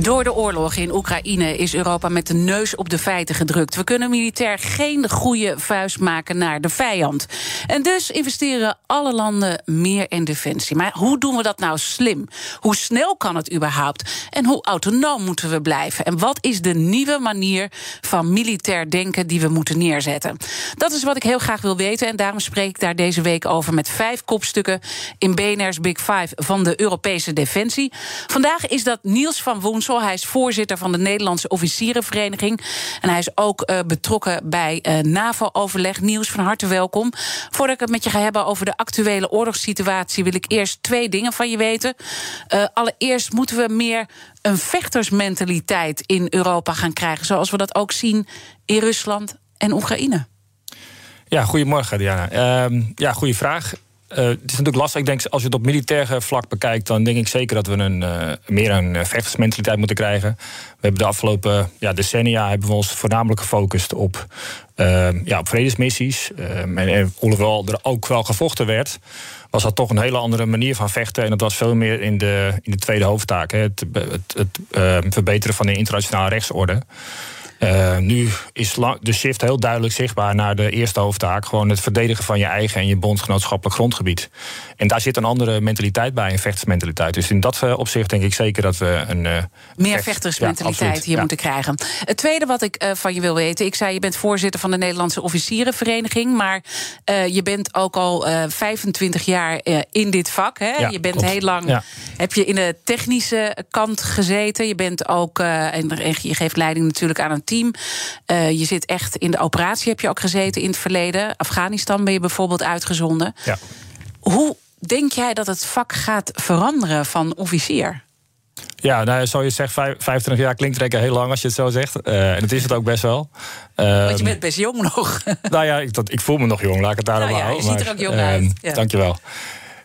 Door de oorlog in Oekraïne is Europa met de neus op de feiten gedrukt. We kunnen militair geen goede vuist maken naar de vijand. En dus investeren alle landen meer in defensie. Maar hoe doen we dat nou slim? Hoe snel kan het überhaupt? En hoe autonoom moeten we blijven? En wat is de nieuwe manier van militair denken die we moeten neerzetten? Dat is wat ik heel graag wil weten. En daarom spreek ik daar deze week over met vijf kopstukken in BNR's Big Five van de Europese Defensie. Vandaag is dat Niels van Woens hij is voorzitter van de Nederlandse Officierenvereniging. En hij is ook uh, betrokken bij uh, NAVO-overleg. Nieuws van harte welkom. Voordat ik het met je ga hebben over de actuele oorlogssituatie, wil ik eerst twee dingen van je weten. Uh, allereerst moeten we meer een vechtersmentaliteit in Europa gaan krijgen, zoals we dat ook zien in Rusland en Oekraïne. Ja, goedemorgen Diana. Uh, ja, goede vraag. Uh, het is natuurlijk lastig. Ik denk, als je het op militair vlak bekijkt, dan denk ik zeker dat we een, uh, meer een vechtersmentaliteit moeten krijgen. We hebben de afgelopen ja, decennia hebben we ons voornamelijk gefocust op, ja, op vredesmissies. en, hoewel er ook wel gevochten werd, was dat toch een hele andere manier van vechten. En dat was veel meer in de, in de tweede hoofdtaak. Het, het verbeteren van de internationale rechtsorde. Uh, nu is de shift heel duidelijk zichtbaar naar de eerste hoofdtaak. Gewoon het verdedigen van je eigen en je bondgenootschappelijk grondgebied. En daar zit een andere mentaliteit bij, een vechtersmentaliteit. Dus in dat eh, opzicht denk ik zeker dat we een. Uh, Meer vechtersmentaliteit ja, hier ja. moeten krijgen. Het tweede wat ik uh, van je wil weten. Ik zei, je bent voorzitter van de Nederlandse Officierenvereniging. Maar je bent ook al 25 jaar in dit vak. Hè? Ja, je bent klopt. heel lang. Heb je in de technische kant gezeten. Je bent ook. en je geeft leiding natuurlijk aan een team. Uh, je zit echt in de operatie, heb je ook gezeten in het verleden. Afghanistan ben je bijvoorbeeld uitgezonden. Ja. Hoe denk jij dat het vak gaat veranderen van officier? Ja, nou, zo je zegt, 25 jaar klinkt rekken heel lang als je het zo zegt. Uh, en het is het ook best wel. Uh, Want je bent best jong nog. nou ja, ik, dat, ik voel me nog jong, laat ik het daarom nou ja. Je ziet er ook jong uit. Ja. Dankjewel.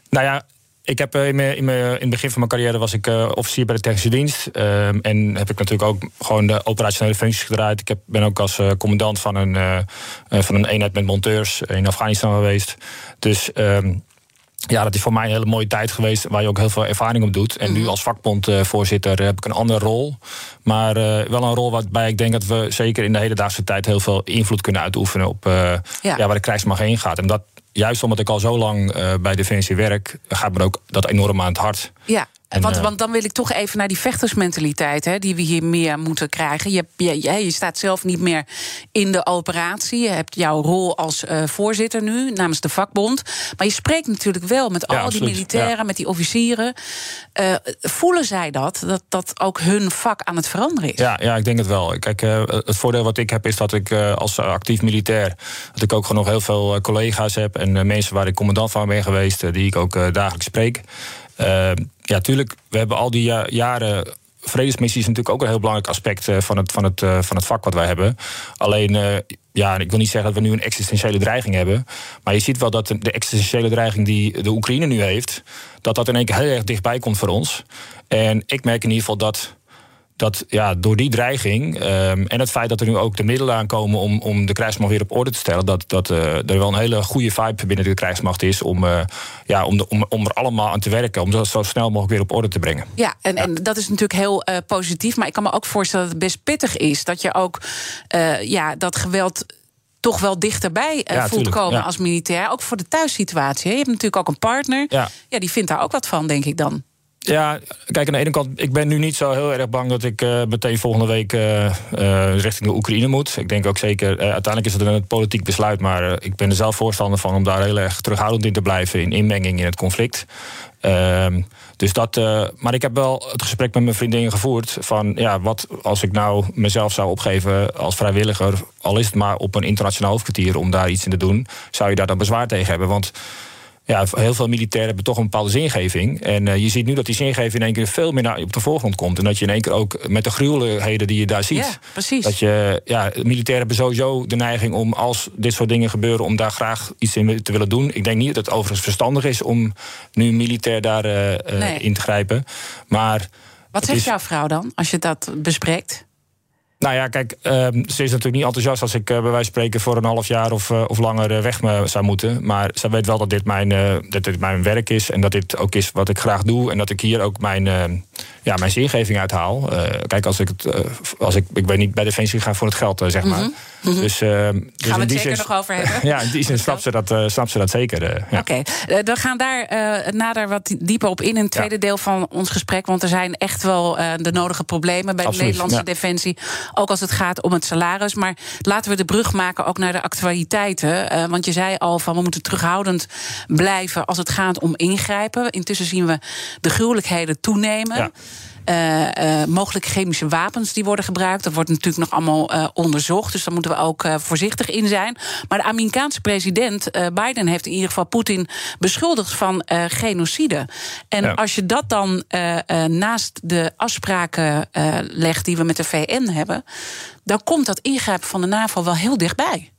Nou ja, ik heb in, mijn, in, mijn, in het begin van mijn carrière was ik uh, officier bij de technische dienst. Uh, en heb ik natuurlijk ook gewoon de operationele functies gedraaid. Ik heb, ben ook als uh, commandant van een, van een eenheid met monteurs in Afghanistan geweest. Dus ja, dat is voor mij een hele mooie tijd geweest waar je ook heel veel ervaring op doet. En nu als vakbondvoorzitter heb ik een andere rol. Maar wel een rol waarbij ik denk dat we zeker in de hedendaagse tijd heel veel invloed kunnen uitoefenen op ja. Ja, waar de krijgsmacht heen gaat. En dat juist omdat ik al zo lang uh, bij Defensie werk, gaat me ook dat enorm aan het hart. Ja. En, want, uh, want, dan wil ik toch even naar die vechtersmentaliteit, hè, die we hier meer moeten krijgen. Je, je, je, staat zelf niet meer in de operatie. Je hebt jouw rol als uh, voorzitter nu namens de vakbond. Maar je spreekt natuurlijk wel met ja, al absoluut, die militairen, ja. met die officieren. Uh, voelen zij dat, dat? Dat ook hun vak aan het veranderen is? Ja, ja ik denk het wel. Kijk, het voordeel wat ik heb is dat ik als actief militair. dat ik ook gewoon nog heel veel collega's heb. en mensen waar ik commandant van ben geweest. die ik ook dagelijks spreek. Uh, ja, tuurlijk, we hebben al die ja, jaren. Vredesmissies is natuurlijk ook een heel belangrijk aspect uh, van, het, van, het, uh, van het vak wat wij hebben. Alleen, uh, ja, ik wil niet zeggen dat we nu een existentiële dreiging hebben. Maar je ziet wel dat de existentiële dreiging die de Oekraïne nu heeft. dat dat in één keer heel erg dichtbij komt voor ons. En ik merk in ieder geval dat dat ja, door die dreiging um, en het feit dat er nu ook de middelen aankomen om, om de krijgsmacht weer op orde te stellen, dat, dat uh, er wel een hele goede vibe binnen de krijgsmacht is om, uh, ja, om, de, om, om er allemaal aan te werken, om dat zo snel mogelijk weer op orde te brengen. Ja, en, ja. en dat is natuurlijk heel uh, positief, maar ik kan me ook voorstellen dat het best pittig is dat je ook ja, dat geweld toch wel dichterbij ja, voelt tuurlijk, komen ja. als militair. Ook voor de thuissituatie. Je hebt natuurlijk ook een partner. Ja. ja, die vindt daar ook wat van, denk ik dan. Ja, kijk, aan de ene kant, ik ben nu niet zo heel erg bang dat ik uh, meteen volgende week uh, uh, richting de Oekraïne moet. Ik denk ook zeker, uiteindelijk is het een politiek besluit, maar ik ben er zelf voorstander van om daar heel erg terughoudend in te blijven in inmenging in het conflict. Ehm, dus dat, maar ik heb wel het gesprek met mijn vriendin gevoerd van ja, wat als ik nou mezelf zou opgeven als vrijwilliger, al is het maar op een internationaal hoofdkwartier om daar iets in te doen, zou je daar dan bezwaar tegen hebben? Want ja, heel veel militairen hebben toch een bepaalde zingeving. En uh, je ziet nu dat die zingeving in één keer veel meer naar, op de voorgrond komt. En dat je in één keer ook met de gruwelijkheden die je daar ziet. Ja, precies. Dat je, ja, militairen hebben sowieso de neiging om als dit soort dingen gebeuren, om daar graag iets in te willen doen. Ik denk niet dat het overigens verstandig is om nu militair daar uh, nee. in te grijpen. Maar. Wat zegt is... jouw vrouw dan als je dat bespreekt? Nou ja, kijk, uh, ze is natuurlijk niet enthousiast als ik uh, bij wijze van spreken voor een half jaar of, uh, of langer eh, weg me zou moeten. Maar ze weet wel dat dit, mijn, dat dit mijn werk is en dat dit ook is wat ik graag doe. En dat ik hier ook mijn, ja, mijn zingeving uithaal. kijk, als ik het, als ik, ik weet niet, bij Defensie ga voor het geld, zeg maar. Mm -hmm. Dus, dus Gaan we het zeker zin, nog over hebben? ja, in die zin snapt ze dat, snapt ze dat zeker. Ja. Oké, okay. we gaan daar nader wat dieper op in in het tweede ja. deel van ons gesprek. Want er zijn echt wel de nodige problemen bij Absoluut, de Nederlandse ja. Defensie. Ook als het gaat om het salaris. Maar laten we de brug maken ook naar de actualiteiten. Want je zei al van we moeten terughoudend blijven als het gaat om ingrijpen. Intussen zien we de gruwelijkheden toenemen. Uh, uh, mogelijk chemische wapens die worden gebruikt. Dat wordt natuurlijk nog allemaal uh, onderzocht. Dus daar moeten we ook voorzichtig in zijn. Maar de Amerikaanse president Biden heeft in ieder geval Poetin beschuldigd van genocide. En Ja. als je dat dan naast de afspraken legt die we met de VN hebben, dan komt dat ingrijpen van de NAVO wel heel dichtbij.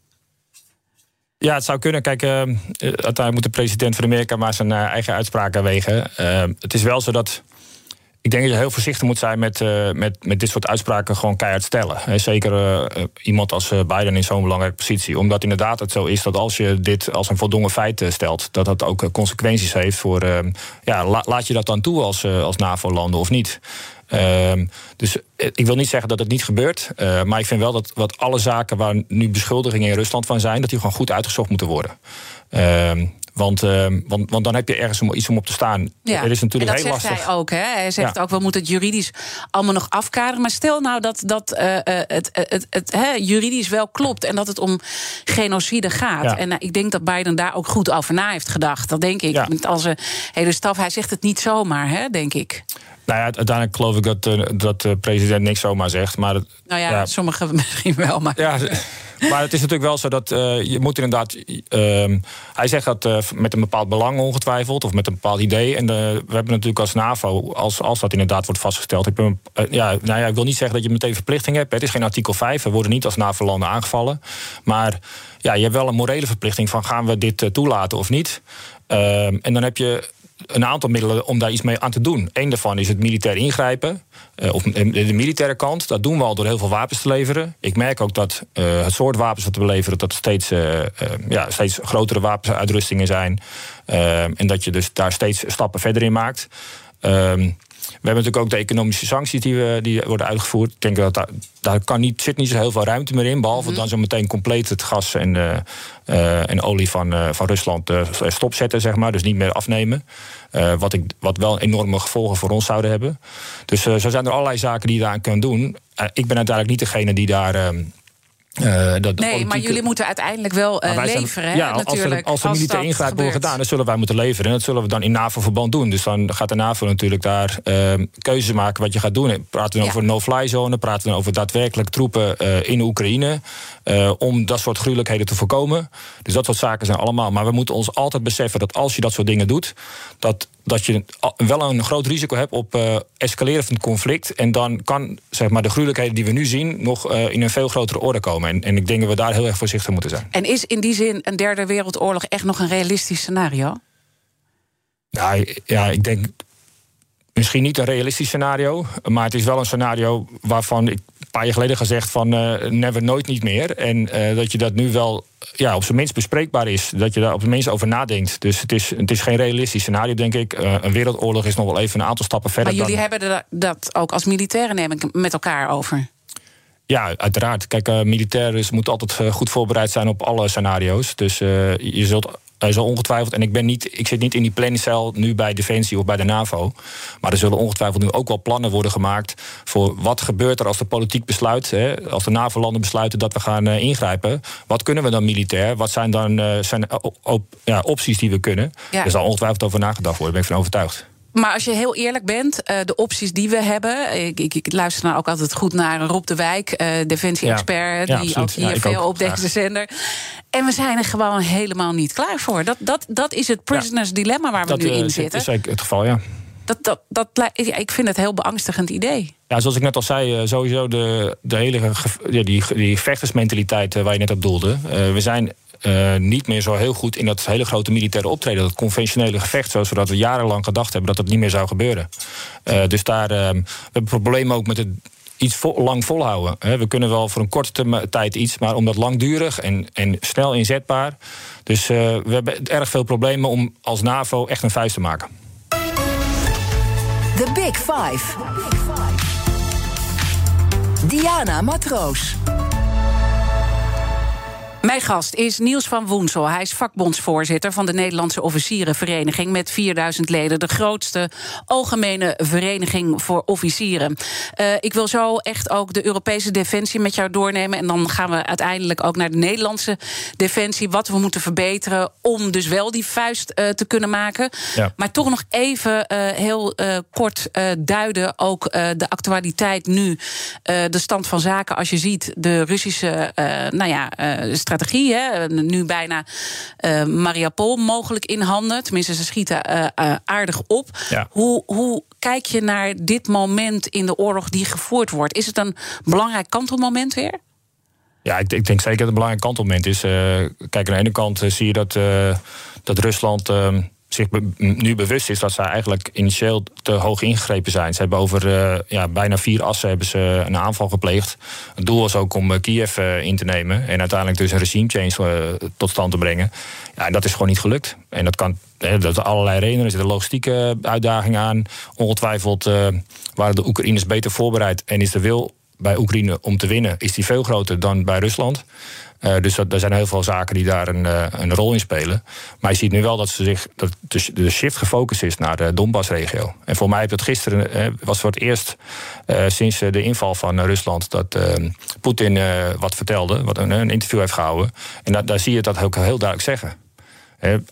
Ja, het zou kunnen. Kijk, uh, uiteindelijk moet de president van Amerika maar zijn eigen uitspraken wegen. Het is wel zo dat. Ik denk dat je heel voorzichtig moet zijn met, uh, met, met dit soort uitspraken gewoon keihard stellen. Zeker uh, iemand als Biden in zo'n belangrijke positie. Omdat inderdaad het zo is dat als je dit als een voldongen feit stelt, dat dat ook consequenties heeft voor. ja, la, laat je dat dan toe als, als NAVO-landen of niet? Uh, dus ik wil niet zeggen dat het niet gebeurt. Maar ik vind wel dat wat alle zaken waar nu beschuldigingen in Rusland van zijn, dat die gewoon goed uitgezocht moeten worden. Uh, want, uh, want, want dan heb je ergens iets om op te staan. Ja. Er is natuurlijk en dat heel zegt lastig. hij ook. Hè? Hij zegt Ja. ook, we moeten het juridisch allemaal nog afkaderen. Maar stel nou dat, dat uh, het, het, het hè, juridisch wel klopt... en dat het om genocide gaat. Ja. En ik denk dat Biden daar ook goed over na heeft gedacht. Dat denk ik. Met al zijn hele staf. Hij zegt het niet zomaar, hè, denk ik. Nou ja, uiteindelijk geloof ik dat, dat de president niks zomaar zegt. Maar Nou ja, Ja. sommigen misschien wel. Maar Ja, maar het is natuurlijk wel zo dat uh, je moet inderdaad. Uh, hij zegt dat uh, met een bepaald belang ongetwijfeld, of met een bepaald idee. En uh, we hebben natuurlijk als NAVO, als, als dat inderdaad wordt vastgesteld. Ik, ben, ja, nou ja, ik wil niet zeggen dat je meteen verplichting hebt. Het is geen artikel 5. We worden niet als NAVO-landen aangevallen. Maar ja, je hebt wel een morele verplichting van gaan we dit toelaten of niet. Uh, en dan heb je een aantal middelen om daar iets mee aan te doen. Eén daarvan is het militair ingrijpen. Uh, of de, de militaire kant. Dat doen we al door heel veel wapens te leveren. Ik merk ook dat uh, het soort wapens dat we leveren... dat steeds, ja, steeds grotere wapensuitrustingen zijn. en dat je dus daar steeds stappen verder in maakt. Ehm, hebben natuurlijk ook de economische sancties die, we, die worden uitgevoerd. Ik denk dat daar, daar kan niet, zit niet zo heel veel ruimte meer in. Behalve mm -hmm. dan zo meteen compleet het gas en, uh, uh, en olie van, uh, van Rusland stopzetten, zeg maar. Dus niet meer afnemen. wat, ik, wat wel enorme gevolgen voor ons zouden hebben. Dus zo zijn er allerlei zaken die je daaraan kunnen doen. ik ben uiteindelijk niet degene die daar. Uh, dat nee, maar jullie moeten uiteindelijk wel uh, leveren. Zijn, ja, als er, als militair ingrijpen wordt gedaan, dan zullen wij moeten leveren. En dat zullen we dan in NAVO-verband doen. Dus dan gaat de NAVO natuurlijk daar uh, keuzes maken wat je gaat doen. Praten we ja. over no-fly zone, praten we over daadwerkelijk troepen uh, in Oekraïne. Uh, om dat soort gruwelijkheden te voorkomen. Dus dat soort zaken zijn allemaal. Maar we moeten ons altijd beseffen dat als je dat soort dingen doet, dat, dat je wel een groot risico hebt op uh, escaleren van het conflict. En dan kan zeg maar, de gruwelijkheden die we nu zien nog uh, in een veel grotere orde komen. En, en ik denk dat we daar heel erg voorzichtig moeten zijn. En is in die zin een derde wereldoorlog echt nog een realistisch scenario? Ja, ja ik denk misschien niet een realistisch scenario. Maar het is wel een scenario waarvan ik een paar jaar geleden gezegd van uh, never nooit niet meer. En uh, dat je dat nu wel ja, op zijn minst bespreekbaar is. Dat je daar op zijn minst over nadenkt. Dus het is, het is geen realistisch scenario, denk ik. Uh, een wereldoorlog is nog wel even een aantal stappen verder. Maar jullie dan... hebben dat ook als militairen, neem ik, met elkaar over. Ja, uiteraard. Kijk, uh, militairen moeten altijd goed voorbereid zijn op alle scenario's. Dus uh, je zult er zal ongetwijfeld, en ik, ben niet, ik zit niet in die planningscel nu bij Defensie of bij de NAVO. Maar er zullen ongetwijfeld nu ook wel plannen worden gemaakt. voor wat gebeurt er als de politiek besluit. Hè, als de NAVO-landen besluiten dat we gaan uh, ingrijpen. Wat kunnen we dan militair? Wat zijn dan uh, zijn, op, ja, opties die we kunnen? Ja. Er zal ongetwijfeld over nagedacht worden, daar ben ik van overtuigd. Maar als je heel eerlijk bent, uh, de opties die we hebben. Ik, ik, ik, luister nou ook altijd goed naar Rob de Wijk, uh, defensie-expert, ja, die ook hier veel op deze zender. En we zijn er gewoon helemaal niet klaar voor. Dat, dat, dat is het prisoners dilemma waar we nu in zitten. Dat is zeker het geval, ja. Dat, dat, dat, ik vind het een heel beangstigend idee. Ja, zoals ik net al zei, sowieso de, de hele ja, die, die vechtersmentaliteit waar je net op doelde. Uh, we zijn uh, niet meer zo heel goed in dat hele grote militaire optreden. Dat conventionele gevecht, zoals we dat we jarenlang gedacht hebben, dat dat niet meer zou gebeuren. Uh, dus daar uh, we hebben problemen ook met het iets lang volhouden. We kunnen wel voor een korte tijd iets, maar om dat langdurig en, en snel inzetbaar. Dus we hebben erg veel problemen om als NAVO echt een vuist te maken. The Big Five. Diana Matroos. Mijn gast is Niels van Woensel. Hij is vakbondsvoorzitter van de Nederlandse Officierenvereniging met 4000 leden. De grootste algemene vereniging voor officieren. Uh, ik wil zo echt ook de Europese defensie met jou doornemen. En dan gaan we uiteindelijk ook naar de Nederlandse defensie. Wat we moeten verbeteren om dus wel die vuist uh, te kunnen maken. Ja. Maar toch nog even uh, heel kort duiden. Ook de actualiteit nu. de stand van zaken als je ziet de Russische nou ja, strategie. Hè. Nu bijna uh, Mariupol mogelijk in handen. Tenminste, ze schieten uh, uh, aardig op. Ja. Hoe, hoe kijk je naar dit moment in de oorlog die gevoerd wordt? Is het een belangrijk kantelmoment weer? Ja, ik, ik denk zeker dat het een belangrijk kantelmoment is. kijk, aan de ene kant zie je dat, dat Rusland zich nu bewust is dat ze eigenlijk initieel te hoog ingegrepen zijn. Ze hebben over uh, ja, bijna vier assen hebben ze een aanval gepleegd. Het doel was ook om uh, Kiev uh, in te nemen en uiteindelijk dus een regime change tot stand te brengen. Ja, en dat is gewoon niet gelukt. En dat kan dat er allerlei redenen. Er zitten logistieke uitdagingen aan. Ongetwijfeld waren de Oekraïners beter voorbereid en is de wil bij Oekraïne om te winnen, is die veel groter dan bij Rusland. Uh, dus er zijn heel veel zaken die daar een, uh, een rol in spelen. Maar je ziet nu wel dat, ze zich, dat de, shift gefocust is naar de Donbass-regio. En voor mij heb dat gisteren uh, was voor het eerst sinds de inval van Rusland dat Poetin wat vertelde, wat een, een, interview heeft gehouden. En da, daar zie je dat ook heel duidelijk zeggen.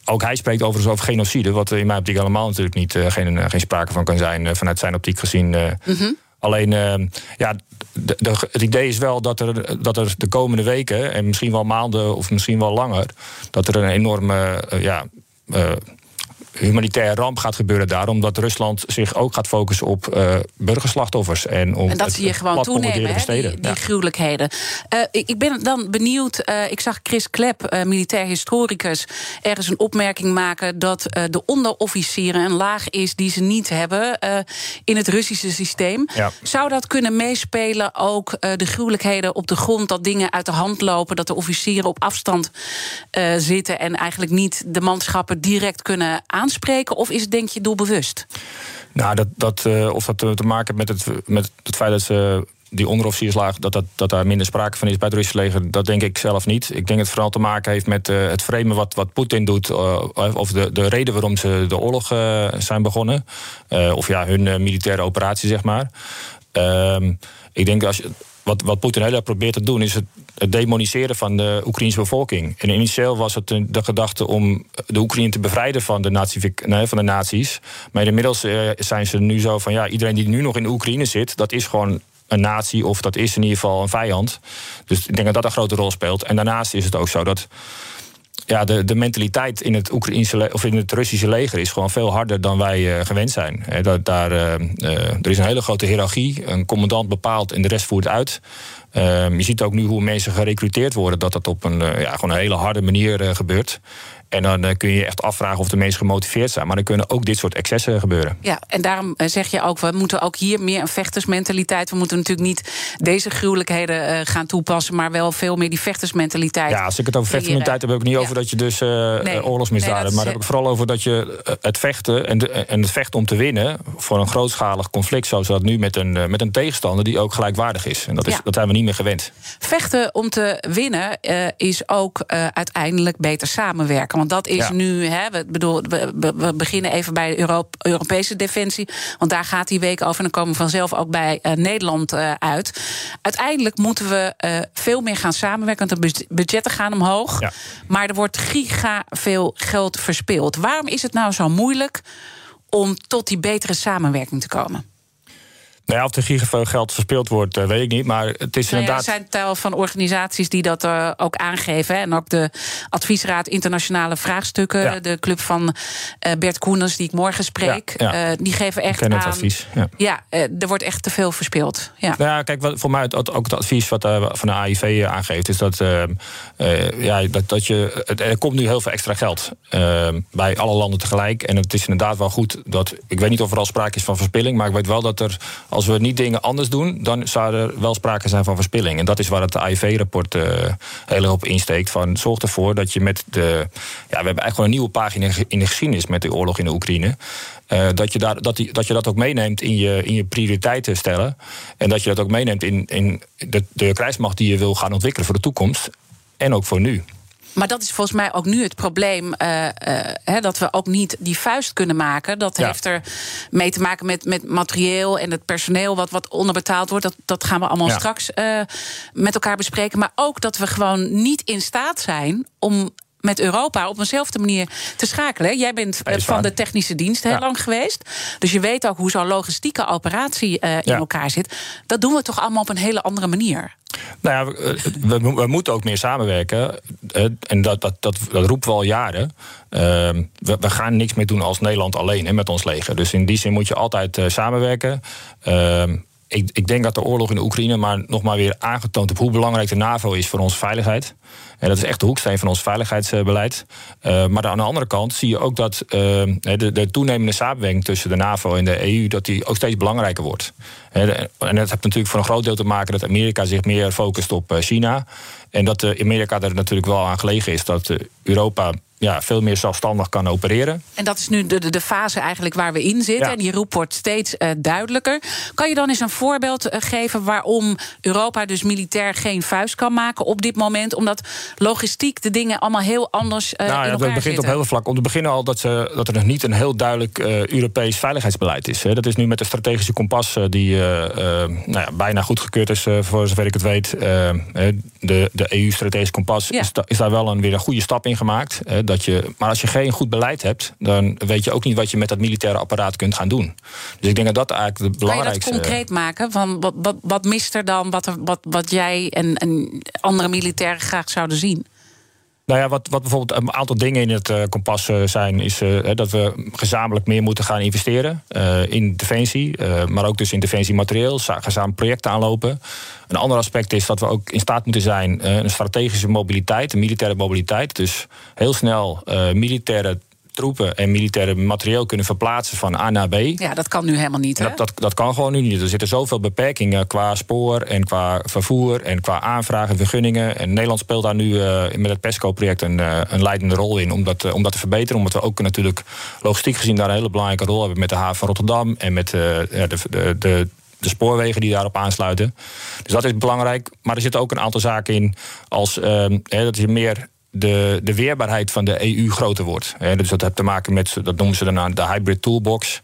ook hij spreekt overigens over genocide, wat in mijn optiek helemaal natuurlijk niet geen, geen sprake van kan zijn, vanuit zijn optiek gezien. Mm Alleen, ja, de, het idee is wel dat er, dat er de komende weken, en misschien wel maanden of misschien wel langer, dat er een enorme uh, ja, uh, humanitaire ramp gaat gebeuren daar, omdat Rusland zich ook gaat focussen op uh, burgerslachtoffers. En, om en dat zie je gewoon toenemen, hè, die, die ja. gruwelijkheden. Uh, ik ben dan benieuwd, uh, ik zag Chris Klep, militair historicus, ergens een opmerking maken dat de onderofficieren een laag is die ze niet hebben in het Russische systeem. Ja. Zou dat kunnen meespelen ook de gruwelijkheden op de grond, dat dingen uit de hand lopen, dat de officieren op afstand zitten en eigenlijk niet de manschappen direct kunnen aan aanspreken? Of is het denk je doelbewust? Nou, dat, dat, uh, of dat te maken met het, met het feit dat ze die onderofficierslaag, dat, dat, dat daar minder sprake van is bij het Russische leger, dat denk ik zelf niet. Ik denk dat het vooral te maken heeft met uh, het framen wat, wat Poetin doet, of de, de reden waarom ze de oorlog zijn begonnen. of ja, hun militaire operatie, zeg maar. Ehm, ik denk als je wat, wat Poetin heel erg probeert te doen, is het, demoniseren van de Oekraïnse bevolking. En initieel was het de gedachte om de Oekraïne te bevrijden van de, nazi, van de nazi's. Maar inmiddels eh, zijn ze nu zo van ja, iedereen die nu nog in Oekraïne zit, dat is gewoon een natie of dat is in ieder geval een vijand. Dus ik denk dat dat een grote rol speelt. En daarnaast is het ook zo dat ja, de, de mentaliteit in het, Oekraïnse of in het Russische leger is gewoon veel harder dan wij uh, gewend zijn. He, dat, daar, uh, uh, er is een hele grote hiërarchie. Een commandant bepaalt en de rest voert uit. Ehm, je ziet ook nu hoe mensen gerecruiteerd worden, dat dat op een, ja, gewoon een hele harde manier gebeurt. En dan uh, kun je echt afvragen of de mensen gemotiveerd zijn. Maar dan kunnen ook dit soort excessen gebeuren. Ja, en daarom zeg je ook, we moeten ook hier meer een vechtersmentaliteit. We moeten natuurlijk niet deze gruwelijkheden gaan toepassen, maar wel veel meer die vechtersmentaliteit. Ja, als ik het over vechtersmentaliteit heb, heb ik niet ja. over dat je dus nee, oorlogsmisdaden. Nee, maar heb ik vooral over dat je het vechten en, de, en het vechten om te winnen voor een grootschalig conflict, zoals dat nu met een, met een tegenstander die ook gelijkwaardig is. En dat, is, ja. dat zijn we niet niet meer gewend. Vechten om te winnen is ook uiteindelijk beter samenwerken. Want dat is nu, hè, we, bedoel, we, we, beginnen even bij de Europese defensie. Want daar gaat die week over. En dan komen we vanzelf ook bij Nederland uit. Uiteindelijk moeten we veel meer gaan samenwerken. Want de budgetten gaan omhoog. Maar er wordt giga veel geld verspeeld. Waarom is het nou zo moeilijk om tot die betere samenwerking te komen? Nou ja, of er gigaveel geld verspeeld wordt, eh, weet ik niet. Maar het is nou inderdaad. er zijn tal van organisaties die dat uh, ook aangeven. Hè. En ook de Adviesraad Internationale Vraagstukken, de club van uh, Bert Koenens, die ik morgen spreek, ja, die geven echt aan. advies. Ja, er wordt echt te veel verspeeld. Ja, nou ja kijk, wat, voor mij het, ook het advies wat van de AIV aangeeft, is dat, ja, dat, dat je. Er komt nu heel veel extra geld bij alle landen tegelijk. En het is inderdaad wel goed dat. Ik weet niet of er al sprake is van verspilling, maar ik weet wel dat er als we niet dingen anders doen, dan zou er wel sprake zijn van verspilling. En dat is waar het AIV-rapport uh, heel erg op insteekt. Van, zorg ervoor dat je met de. Ja, we hebben eigenlijk een nieuwe pagina in de geschiedenis met de oorlog in de Oekraïne. Uh, dat, je daar, dat, die, dat je dat ook meeneemt in je, in je prioriteiten stellen. En dat je dat ook meeneemt in, in de, de krijgsmacht die je wil gaan ontwikkelen voor de toekomst. En ook voor nu. Maar dat is volgens mij ook nu het probleem. Uh, dat we ook niet die vuist kunnen maken. Dat heeft er mee te maken met, met materieel en het personeel wat, wat onderbetaald wordt. Dat, dat gaan we allemaal straks uh, met elkaar bespreken. Maar ook dat we gewoon niet in staat zijn om met Europa op eenzelfde manier te schakelen. Jij bent van de technische dienst heel lang geweest. Dus je weet ook hoe zo'n logistieke operatie uh, in elkaar zit. Dat doen we toch allemaal op een hele andere manier. Nou ja, we, we, moeten ook meer samenwerken. En dat, dat, dat, dat roepen we al jaren. Ehm, we, we, gaan niks meer doen als Nederland alleen hè, met ons leger. Dus in die zin moet je altijd samenwerken. Ik, ik, denk dat de oorlog in de Oekraïne maar nog maar weer aangetoond heeft hoe belangrijk de NAVO is voor onze veiligheid. En dat is echt de hoeksteen van ons veiligheidsbeleid. Uh, maar aan de andere kant zie je ook dat uh, de, de, toenemende samenwerking tussen de NAVO en de EU dat die ook steeds belangrijker wordt. En dat heeft natuurlijk voor een groot deel te maken dat Amerika zich meer focust op eh, China. En dat Amerika er natuurlijk wel aan gelegen is dat Europa ja, veel meer zelfstandig kan opereren. En dat is nu de, de, fase eigenlijk waar we in zitten. En die roep wordt steeds uh, duidelijker. Kan je dan eens een voorbeeld uh, geven waarom Europa dus militair geen vuist kan maken op dit moment? Omdat logistiek de dingen allemaal heel anders uh, nou, elkaar Het begint zitten. op heel vlak. Om te beginnen al dat, ze, dat er nog niet een heel duidelijk Europees veiligheidsbeleid is. Hè. Dat is nu met de strategische kompas die nou ja, bijna goedgekeurd is, voor zover ik het weet. de, de EU-strategische kompas is, is, daar wel een, weer een goede stap in gemaakt dat je, maar als je geen goed beleid hebt, dan weet je ook niet wat je met dat militaire apparaat kunt gaan doen. Dus ik denk dat dat eigenlijk de belangrijkste. Kan je dat concreet maken? Van wat, wat, wat mist er dan wat, wat, wat jij en, en andere militairen graag zouden zien? Nou ja, wat, wat bijvoorbeeld een aantal dingen in het uh, kompas uh, zijn, is uh, dat we gezamenlijk meer moeten gaan investeren in defensie, maar ook dus in defensiematerieel, gezamenlijk projecten aanlopen. Een ander aspect is dat we ook in staat moeten zijn een strategische mobiliteit, een militaire mobiliteit. Dus heel snel militaire troepen en militaire materieel kunnen verplaatsen van A naar B. Ja, dat kan nu helemaal niet. Hè? Dat, dat, dat, kan gewoon nu niet. Er zitten zoveel beperkingen qua spoor en qua vervoer en qua aanvragen, vergunningen. En Nederland speelt daar nu uh, met het PESCO-project een, uh, een leidende rol in om dat, uh, om dat te verbeteren. Omdat we ook natuurlijk logistiek gezien daar een hele belangrijke rol hebben met de haven van Rotterdam en met de, de, de de spoorwegen die daarop aansluiten. Dus dat is belangrijk. Maar er zitten ook een aantal zaken in als dat je meer de, de weerbaarheid van de EU groter wordt. dus dat heeft te maken met, dat noemen ze dan de hybrid toolbox.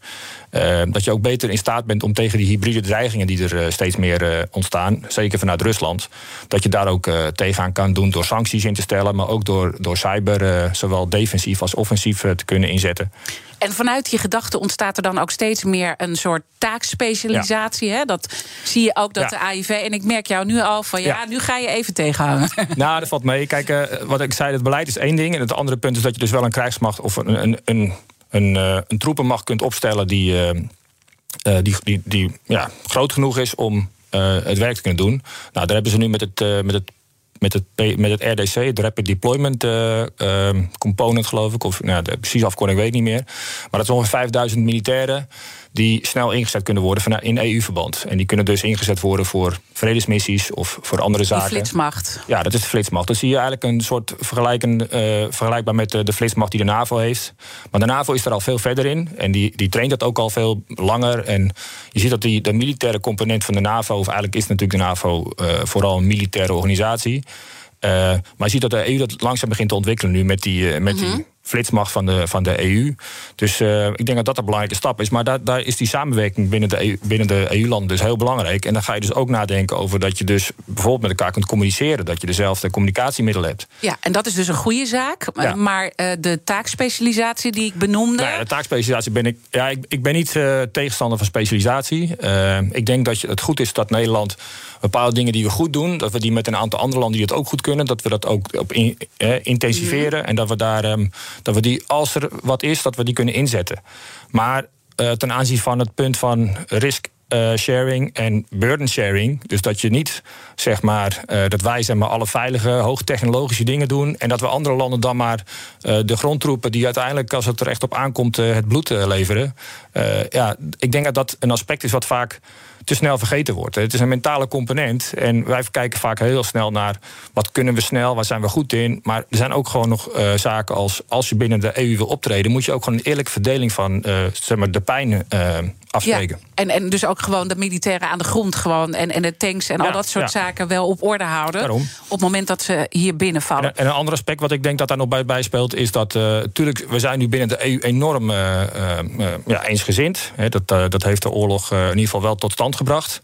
Uh, dat je ook beter in staat bent om tegen die hybride dreigingen die er uh, steeds meer uh, ontstaan, zeker vanuit Rusland, dat je daar ook tegenaan kan doen door sancties in te stellen, maar ook door, door cyber zowel defensief als offensief te kunnen inzetten. En vanuit die gedachte ontstaat er dan ook steeds meer een soort taakspecialisatie. Hè? Dat zie je ook dat de AIV. En ik merk jou nu al van ja, ja. nu ga je even tegenhangen. Nou, dat valt mee. Kijk, wat ik zei, het beleid is één ding. En het andere punt is dat je dus wel een krijgsmacht of een, een, een een, uh, een troepenmacht kunt opstellen die, uh, uh, die, die, die ja, groot genoeg is om het werk te kunnen doen. Nou, daar hebben ze nu met het, met het met het, met het RDC, het Rapid Deployment Component, geloof ik. Of nou, de precieze afkorting weet ik niet meer. Maar dat is ongeveer 5000 militairen die snel ingezet kunnen worden in EU-verband. En die kunnen dus ingezet worden voor vredesmissies of voor andere zaken. De flitsmacht. Ja, dat is de flitsmacht. Dan zie je eigenlijk een soort vergelijken, uh, vergelijkbaar met de, de, flitsmacht die de NAVO heeft. Maar de NAVO is er al veel verder in. En die, die traint dat ook al veel langer. En je ziet dat die, de militaire component van de NAVO, of eigenlijk is natuurlijk de NAVO uh, vooral een militaire organisatie. Uh, maar je ziet dat de EU dat langzaam begint te ontwikkelen nu met die, met die mhm flitsmacht van de, van de EU. Dus uh, ik denk dat dat een belangrijke stap is. Maar daar, daar is die samenwerking binnen de, EU, binnen de EU-landen dus heel belangrijk. En dan ga je dus ook nadenken over dat je dus bijvoorbeeld met elkaar kunt communiceren. Dat je dezelfde communicatiemiddelen hebt. Ja, en dat is dus een goede zaak. Ja. Maar uh, de taakspecialisatie die ik benoemde. Nou ja, de taakspecialisatie ben ik. Ja, ik, ik ben niet uh, tegenstander van specialisatie. ik denk dat je, het goed is dat Nederland bepaalde dingen die we goed doen, dat we die met een aantal andere landen die het ook goed kunnen, dat we dat ook op in, intensiveren. Mhm. En dat we daar. Um, dat we die, als er wat is, dat we die kunnen inzetten. Maar uh, ten aanzien van het punt van risk uh, sharing en burden sharing. Dus dat je niet zeg maar uh, dat wij zeg maar alle veilige, hoogtechnologische dingen doen en dat we andere landen dan maar uh, de grondtroepen die uiteindelijk als het er echt op aankomt het bloed leveren. ja, ik denk dat dat een aspect is wat vaak te snel vergeten wordt. Het is een mentale component. En wij kijken vaak heel snel naar wat kunnen we snel, waar zijn we goed in. Maar er zijn ook gewoon nog uh, zaken als als je binnen de EU wil optreden, moet je ook gewoon een eerlijke verdeling van uh, zeg maar de pijn uh, afspreken. En, en dus ook gewoon de militairen aan de grond gewoon en, en de tanks en al dat soort zaken wel op orde houden. Daarom. Op het moment dat ze hier binnenvallen. En, en, een ander aspect wat ik denk dat daar nog bij, bij speelt, is dat natuurlijk, we zijn nu binnen de EU enorm ja, eensgezind. He, dat, dat heeft de oorlog in ieder geval wel tot stand gebracht.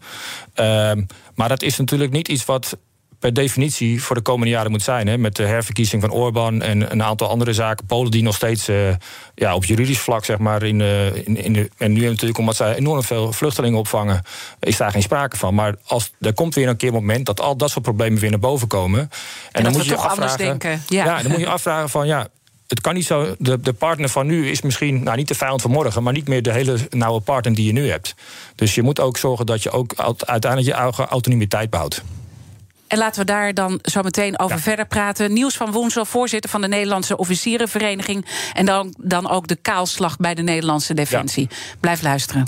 Uh, maar dat is natuurlijk niet iets wat per definitie voor de komende jaren moet zijn. Hè, met de herverkiezing van Orbán en een aantal andere zaken. Polen die nog steeds uh, ja, op juridisch vlak, zeg maar, in, uh, in, in de, en nu natuurlijk omdat zij enorm veel vluchtelingen opvangen, is daar geen sprake van. Maar als, er komt weer een keer een moment dat al dat soort problemen weer naar boven komen. En, en dan moet je afvragen. Denken. Ja. ja, dan moet je afvragen van ja het kan niet zo. De, de partner van nu is misschien, nou niet de vijand van morgen, maar niet meer de hele nauwe partner die je nu hebt. Dus je moet ook zorgen dat je ook uiteindelijk je eigen autonomiteit behoudt. En laten we daar dan zo meteen over verder praten. Nieuws van Woensel, voorzitter van de Nederlandse Officierenvereniging. En dan, dan ook de kaalslag bij de Nederlandse Defensie. Blijf luisteren.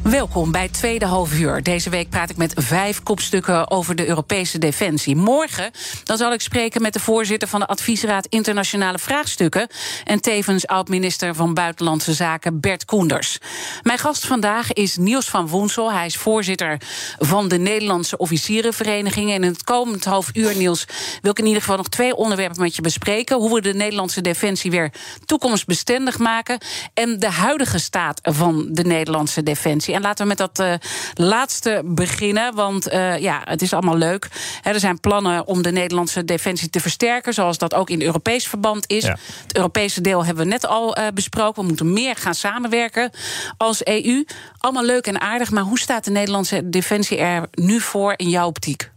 Welkom bij het tweede halfuur. Deze week praat ik met vijf kopstukken over de Europese defensie. Morgen dan zal ik spreken met de voorzitter van de Adviesraad Internationale Vraagstukken... en tevens oud-minister van Buitenlandse Zaken Bert Koenders. Mijn gast vandaag is Niels van Woensel. Hij is voorzitter van de Nederlandse Officierenvereniging. En in het komend half uur, Niels, wil ik in ieder geval nog twee onderwerpen met je bespreken. Hoe we de Nederlandse defensie weer toekomstbestendig maken... en de huidige staat van de Nederlandse defensie. En laten we met dat uh, laatste beginnen. Want uh, ja, het is allemaal leuk. er zijn plannen om de Nederlandse defensie te versterken. Zoals dat ook in Europees verband is. Het Europese deel hebben we net al uh, besproken. We moeten meer gaan samenwerken als EU. Allemaal leuk en aardig. Maar hoe staat de Nederlandse defensie er nu voor in jouw optiek?